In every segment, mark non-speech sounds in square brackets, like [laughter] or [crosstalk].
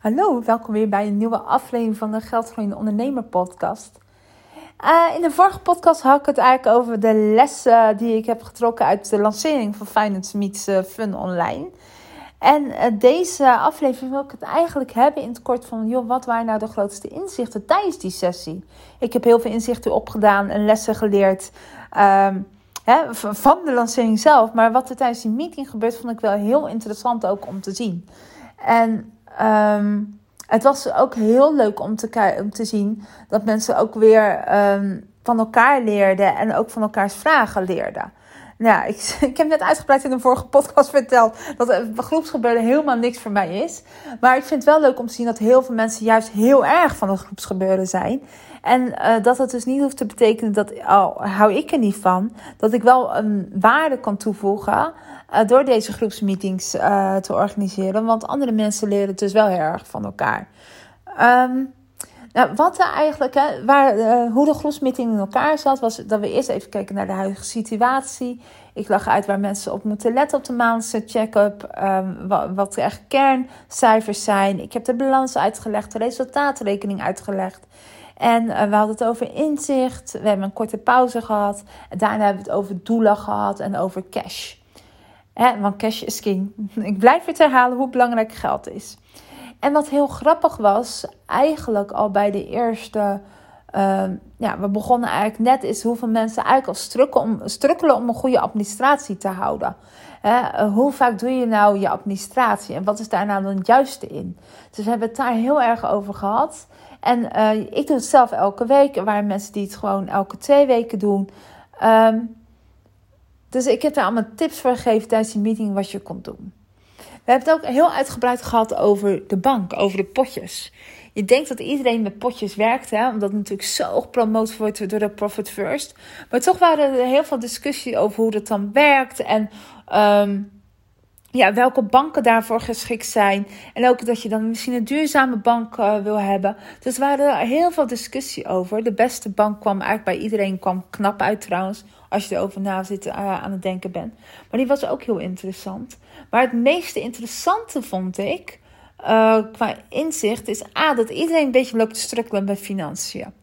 Hallo, welkom weer bij een nieuwe aflevering van de Geldgroeiende Ondernemer podcast. Uh, in de vorige podcast had ik het eigenlijk over de lessen die ik heb getrokken uit de lancering van Finance Meets uh, Fun Online. En uh, deze aflevering wil ik het eigenlijk hebben in het kort van, joh, wat waren nou de grootste inzichten tijdens die sessie? Ik heb heel veel inzichten opgedaan en lessen geleerd um, hè, van de lancering zelf. Maar wat er tijdens die meeting gebeurt, vond ik wel heel interessant ook om te zien. En um, het was ook heel leuk om te, om te zien dat mensen ook weer um, van elkaar leerden en ook van elkaars vragen leerden. Nou, ik, [laughs] ik heb net uitgebreid in de vorige podcast verteld dat groepsgebeuren helemaal niks voor mij is. Maar ik vind het wel leuk om te zien dat heel veel mensen juist heel erg van de groepsgebeuren zijn. En uh, dat het dus niet hoeft te betekenen dat, al hou ik er niet van, dat ik wel een waarde kan toevoegen uh, door deze groepsmeetings te organiseren. Want andere mensen leren dus wel heel erg van elkaar. Um, nou, wat er eigenlijk, hè, waar, uh, hoe de groepsmeeting in elkaar zat, was dat we eerst even kijken naar de huidige situatie. Ik lag uit waar mensen op moeten letten op de maandelijkse check-up. Um, wat, de echt kerncijfers zijn. Ik heb de balans uitgelegd, de resultaatrekening uitgelegd. En uh, we hadden het over inzicht. We hebben een korte pauze gehad. Daarna hebben we het over doelen gehad en over cash. Hè, want cash is king. [laughs] Ik blijf het herhalen hoe belangrijk geld is. En wat heel grappig was, eigenlijk al bij de eerste. Uh, ja, we begonnen eigenlijk net is hoeveel mensen eigenlijk al om, strukkelen om een goede administratie te houden. Hè, hoe vaak doe je nou je administratie en wat is daar nou dan het juiste in? Dus we hebben het daar heel erg over gehad. En uh, ik doe het zelf elke week. Er waren mensen die het gewoon elke twee weken doen. Um, dus ik heb daar allemaal tips voor gegeven tijdens die meeting wat je kon doen. We hebben het ook heel uitgebreid gehad over de bank, over de potjes. Je denkt dat iedereen met potjes werkt, hè, omdat natuurlijk zo gepromoot wordt door de Profit First. Maar toch waren er heel veel discussie over hoe dat dan werkt en um, ja, welke banken daarvoor geschikt zijn. En ook dat je dan misschien een duurzame bank uh, wil hebben. Dus er waren er heel veel discussie over. De beste bank kwam eigenlijk bij iedereen kwam knap uit trouwens. Als je erover na zit uh, aan het denken bent. Maar die was ook heel interessant. Maar het meeste interessante vond ik, uh, qua inzicht, is A, dat iedereen een beetje loopt te strukkelen bij financiën.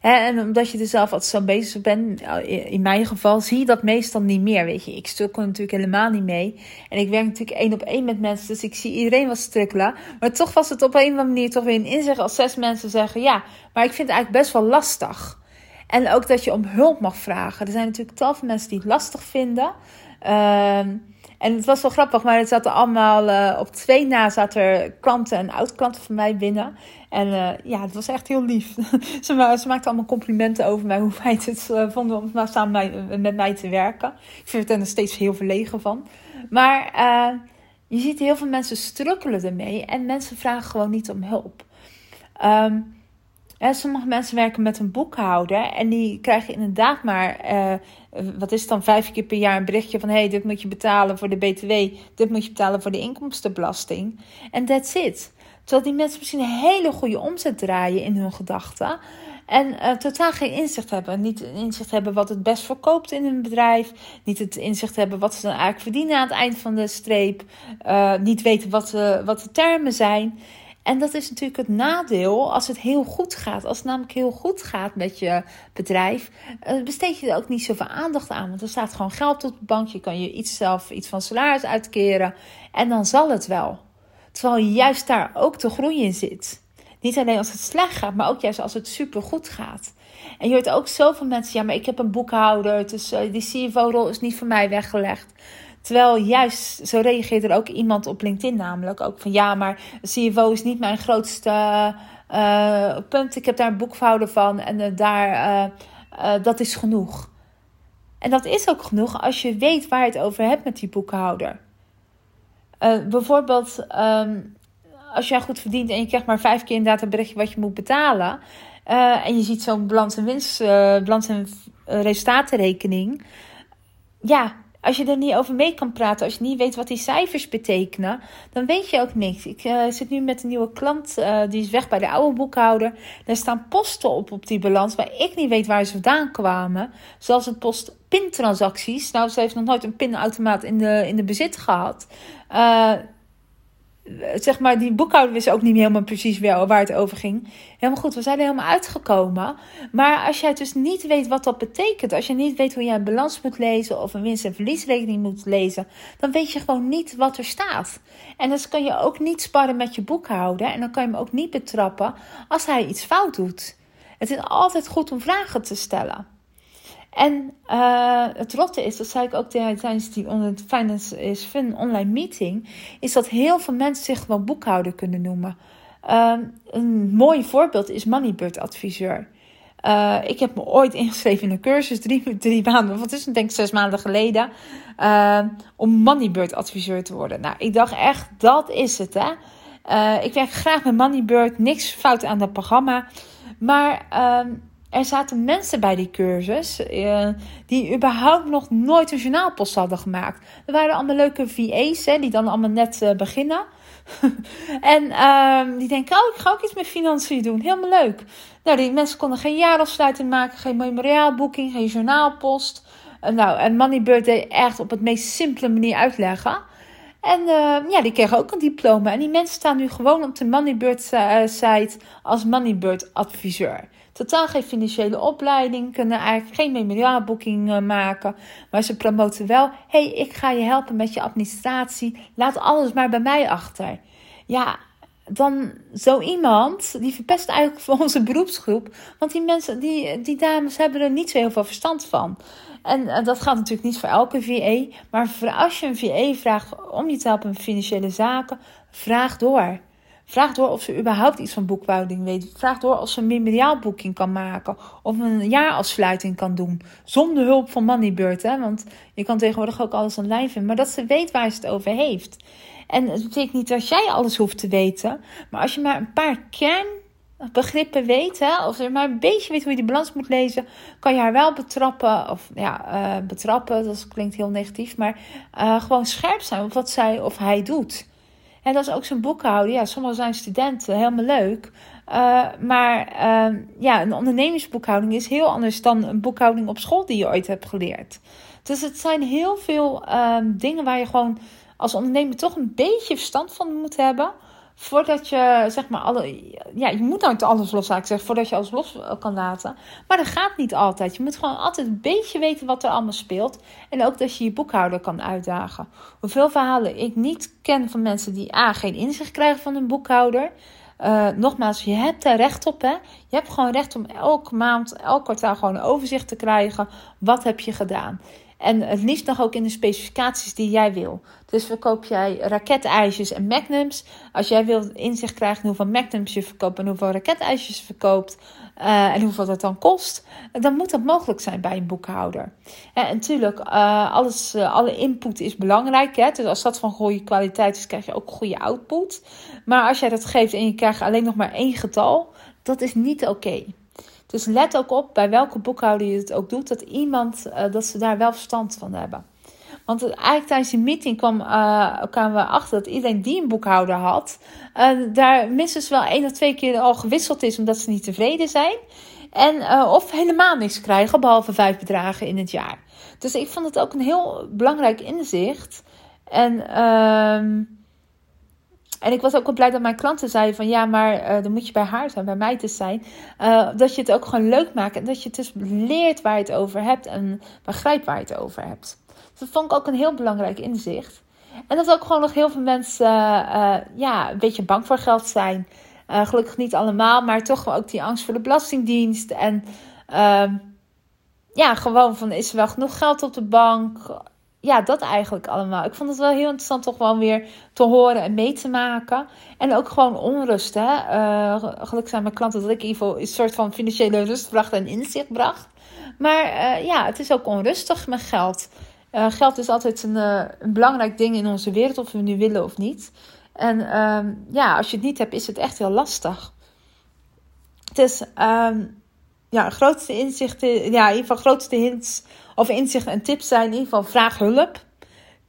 En omdat je er zelf altijd zo bezig bent, in mijn geval zie je dat meestal niet meer. Weet je, ik strukkel natuurlijk helemaal niet mee. En ik werk natuurlijk één op één met mensen, dus ik zie iedereen wat strukkelen. Maar toch was het op een of andere manier toch weer een inzicht als zes mensen zeggen: Ja, maar ik vind het eigenlijk best wel lastig. En ook dat je om hulp mag vragen. Er zijn natuurlijk tal van mensen die het lastig vinden. Uh, en het was wel grappig, maar het zaten allemaal uh, op twee na zaten er klanten en oud-klanten van mij binnen. En uh, ja, het was echt heel lief. [laughs] ze, ze maakten allemaal complimenten over mij, hoe fijn het uh, vonden om samen met mij te werken. Ik vind het er steeds heel verlegen van. Maar je ziet heel veel mensen strukkelen ermee en mensen vragen gewoon niet om hulp. Um, sommige mensen werken met een boekhouder en die krijgen inderdaad maar, uh, wat is het dan, vijf keer per jaar een berichtje van: hey, dit moet je betalen voor de BTW, dit moet je betalen voor de inkomstenbelasting. En that's it. Terwijl die mensen misschien een hele goede omzet draaien in hun gedachten. En uh, totaal geen inzicht hebben. Niet inzicht hebben wat het best verkoopt in hun bedrijf. Niet het inzicht hebben wat ze dan eigenlijk verdienen aan het eind van de streep. Niet weten wat, wat de termen zijn. En dat is natuurlijk het nadeel als het heel goed gaat. Als het namelijk heel goed gaat met je bedrijf, eh, besteed je er ook niet zoveel aandacht aan. Want er staat gewoon geld op de bank. Je kan je iets zelf iets van salaris uitkeren. En dan zal het wel. Terwijl juist daar ook de groei in zit. Niet alleen als het slecht gaat, maar ook juist als het super goed gaat. En je hoort ook zoveel mensen, ja, maar ik heb een boekhouder, dus uh, die CFO-rol is niet voor mij weggelegd. Terwijl juist, zo reageert er ook iemand op LinkedIn namelijk. Ook van ja, maar CFO is niet mijn grootste uh, punt. Ik heb daar een boekhouder van en uh, daar, uh, dat is genoeg. En dat is ook genoeg als je weet waar je het over hebt met die boekhouder. bijvoorbeeld, um, als jij goed verdient en je krijgt maar vijf keer inderdaad een berichtje wat je moet betalen. en je ziet zo'n balans en winst, balans en resultatenrekening. Ja, als je er niet over mee kan praten, als je niet weet wat die cijfers betekenen, dan weet je ook niks. Ik uh, zit nu met een nieuwe klant, uh, die is weg bij de oude boekhouder. Er staan posten op op die balans waar ik niet weet waar ze vandaan kwamen. Zoals een post pintransacties. Nou, ze heeft nog nooit een pinautomaat in de, in de bezit gehad. Uh, zeg maar, die boekhouder wist ook niet helemaal precies waar het over ging. Helemaal goed, we zijn er helemaal uitgekomen. Maar als jij dus niet weet wat dat betekent, als je niet weet hoe je een balans moet lezen of een winst- en verliesrekening moet lezen, dan weet je gewoon niet wat er staat. En dus kan je ook niet sparren met je boekhouder en dan kan je hem ook niet betrappen als hij iets fout doet. Het is altijd goed om vragen te stellen. En uh, het rotte is, dat zei ik ook tijdens die Finance is online meeting, is dat heel veel mensen zich gewoon boekhouder kunnen noemen. Uh, een mooi voorbeeld is Moneybird adviseur. Uh, ik heb me ooit ingeschreven in een cursus, drie, drie maanden, wat is het, denk ik zes maanden geleden, om Moneybird adviseur te worden. Nou, ik dacht echt, dat is het hè. ik werk graag met Moneybird, niks fout aan dat programma. Maar ehm, er zaten mensen bij die cursus uh, die überhaupt nog nooit een journaalpost hadden gemaakt. Er waren allemaal leuke VA's hè, die dan allemaal net uh, beginnen. [laughs] en um, die denken, oh, ik ga ook iets met financiën doen. Helemaal leuk. Nou, die mensen konden geen jaarafsluiting maken, geen memoriaalboeking, geen journaalpost. Nou, en Moneybird deed echt op het meest simpele manier uitleggen. En ja, die kregen ook een diploma. En die mensen staan nu gewoon op de Moneybird site als Moneybird adviseur totaal geen financiële opleiding, kunnen eigenlijk geen memoriaalboeking uh, maken. Maar ze promoten wel: hey, ik ga je helpen met je administratie. Laat alles maar bij mij achter. Ja, dan zo iemand, die verpest eigenlijk [laughs] voor onze beroepsgroep. Want die mensen, die, die dames hebben er niet zo heel veel verstand van. En uh, dat gaat natuurlijk niet voor elke VE. Maar als je een VE vraagt om je te helpen met financiële zaken, vraag door. Vraag door of ze überhaupt iets van boekhouding weet. Vraag door of ze een memoriaalboeking kan maken. Of een jaarafsluiting kan doen. Zonder hulp van Moneybird. Hè? Want je kan tegenwoordig ook alles online vinden. Maar dat ze weet waar ze het over heeft. En het betekent niet dat jij alles hoeft te weten. Maar als je maar een paar kernbegrippen weet. Hè, of je maar een beetje weet hoe je die balans moet lezen. Kan je haar wel betrappen. Of ja, uh, betrappen. Dat klinkt heel negatief. Maar uh, gewoon scherp zijn op wat zij of hij doet. En dat is ook zo'n boekhouden. Ja, sommigen zijn studenten, helemaal leuk. Uh, maar uh, ja, een ondernemingsboekhouding is heel anders dan een boekhouding op school die je ooit hebt geleerd. Dus het zijn heel veel uh, dingen waar je gewoon als ondernemer toch een beetje verstand van moet hebben voordat je zeg maar alle. Ja, je moet nou alles los zeggen, voordat je alles los kan laten. Maar dat gaat niet altijd. Je moet gewoon altijd een beetje weten wat er allemaal speelt. En ook dat je je boekhouder kan uitdagen. Hoeveel verhalen ik niet ken van mensen die A. geen inzicht krijgen van een boekhouder. Uh, nogmaals, je hebt er recht op. Hè? Je hebt gewoon recht om elke maand, elk kwartaal gewoon een overzicht te krijgen. Wat heb je gedaan? En het liefst nog ook in de specificaties die jij wil. Dus verkoop jij raketijsjes en magnums. Als jij wil inzicht krijgen hoeveel magnums je verkoopt en hoeveel raketijsjes je verkoopt. Uh, en hoeveel dat dan kost. Dan moet dat mogelijk zijn bij een boekhouder. En natuurlijk, uh, alles, alle input is belangrijk. Hè? Dus als dat van goede kwaliteit is, krijg je ook goede output. Maar als jij dat geeft en je krijgt alleen nog maar één getal, dat is niet oké. Dus let ook op bij welke boekhouder je het ook doet, dat iemand uh, dat ze daar wel verstand van hebben. Want eigenlijk tijdens die meeting kwam, uh, kwamen we achter dat iedereen die een boekhouder had, uh, daar minstens wel één of twee keer al gewisseld is omdat ze niet tevreden zijn. En of helemaal niks krijgen, behalve vijf bedragen in het jaar. Dus ik vond het ook een heel belangrijk inzicht. En ehm, en ik was ook wel blij dat mijn klanten zeiden van ja, maar uh, dan moet je bij haar zijn, bij mij te zijn. Uh, dat je het ook gewoon leuk maakt en dat je dus leert waar je het over hebt en begrijpt waar je het over hebt. Dat vond ik ook een heel belangrijk inzicht. En dat ook gewoon nog heel veel mensen uh, ja, een beetje bang voor geld zijn. gelukkig niet allemaal, maar toch ook die angst voor de Belastingdienst. En ehm, ja, gewoon van is er wel genoeg geld op de bank? Ja, dat eigenlijk allemaal. Ik vond het wel heel interessant toch wel weer te horen en mee te maken. En ook gewoon onrust. Hè? Uh, gelukkig zijn mijn klanten dat ik geval een soort van financiële rust bracht en inzicht bracht. Maar uh, ja, het is ook onrustig met geld. Uh, geld is altijd een, een, belangrijk ding in onze wereld, of we nu willen of niet. En ehm, ja, als je het niet hebt, is het echt heel lastig. Dus um, ja, grootste inzichten, ja, in ieder geval grootste hints of inzichten en tips zijn in ieder geval vraag hulp.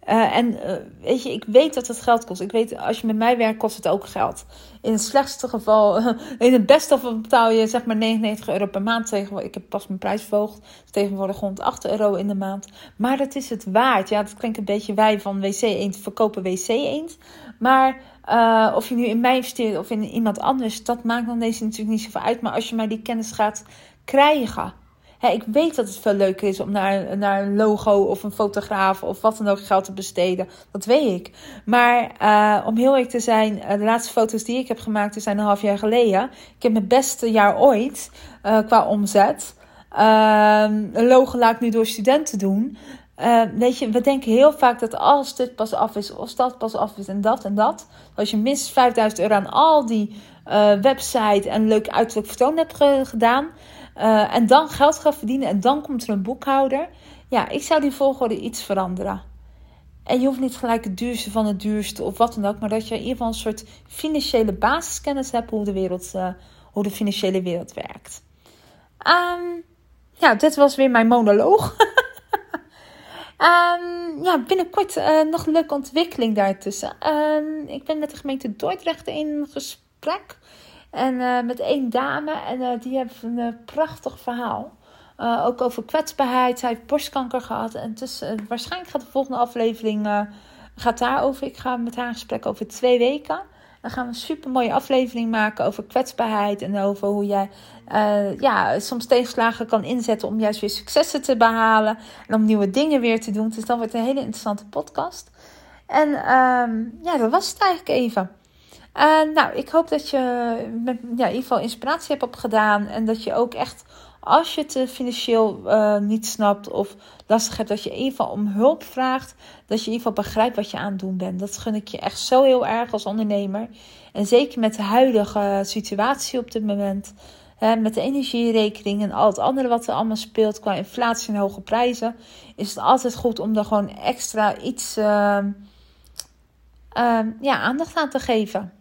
Uh, en uh, weet je, ik weet dat het geld kost. Ik weet, als je met mij werkt, kost het ook geld. In het slechtste geval, [laughs] in het beste geval betaal je zeg maar 99 euro per maand. Tegenwoordig, ik heb pas mijn prijs verhoogd. Tegenwoordig 108 euro in de maand. Maar dat is het waard. Ja, dat klinkt een beetje wij van WC Eend verkopen WC Eend. Maar uh, of je nu in mij investeert of in iemand anders, dat maakt dan deze natuurlijk niet zoveel uit. Maar als je maar die kennis gaat krijgen ik weet dat het veel leuker is om naar, naar een logo of een fotograaf of wat dan ook geld te besteden. Dat weet ik. Maar uh, om heel eerlijk te zijn, uh, de laatste foto's die ik heb gemaakt, zijn een half jaar geleden. Ik heb mijn beste jaar ooit uh, qua omzet. Ehm, een logo laat ik nu door studenten doen. weet je, we denken heel vaak dat als dit pas af is, of dat pas af is en dat en dat. Als je minstens 5000 euro aan al die website en leuk uiterlijk vertoon hebt gedaan uh, en dan geld gaat verdienen en dan komt er een boekhouder. Ja, ik zou die volgorde iets veranderen. En je hoeft niet gelijk het duurste van het duurste of wat dan ook, maar dat je in ieder geval een soort financiële basiskennis hebt hoe de, wereld, uh, hoe de financiële wereld werkt. Um, ja, dit was weer mijn monoloog. um, [laughs] ja, binnenkort uh, nog een leuke ontwikkeling daartussen. Um, ik ben met de gemeente Dordrecht in gesprek. En uh, met één dame. En uh, die heeft een uh, prachtig verhaal. ook over kwetsbaarheid. Zij heeft borstkanker gehad. En dus, waarschijnlijk gaat de volgende aflevering gaat daarover. Ik ga met haar in gesprek over twee weken. Dan gaan we een super mooie aflevering maken over kwetsbaarheid. En over hoe jij ja, soms tegenslagen kan inzetten om juist weer successen te behalen. En om nieuwe dingen weer te doen. Dus dan wordt een hele interessante podcast. En um, ja, dat was het eigenlijk even. Uh, nou, ik hoop dat je met, ja, in ieder geval inspiratie hebt opgedaan. En dat je ook echt, als je het eh, financieel uh, niet snapt of lastig hebt, dat je in ieder geval om hulp vraagt. Dat je in ieder geval begrijpt wat je aan het doen bent. Dat gun ik je echt zo heel erg als ondernemer. En zeker met de huidige situatie op dit moment. Met de energierekening en al het andere wat er allemaal speelt qua inflatie en hoge prijzen. Is het altijd goed om er gewoon extra iets ja, aandacht aan te geven.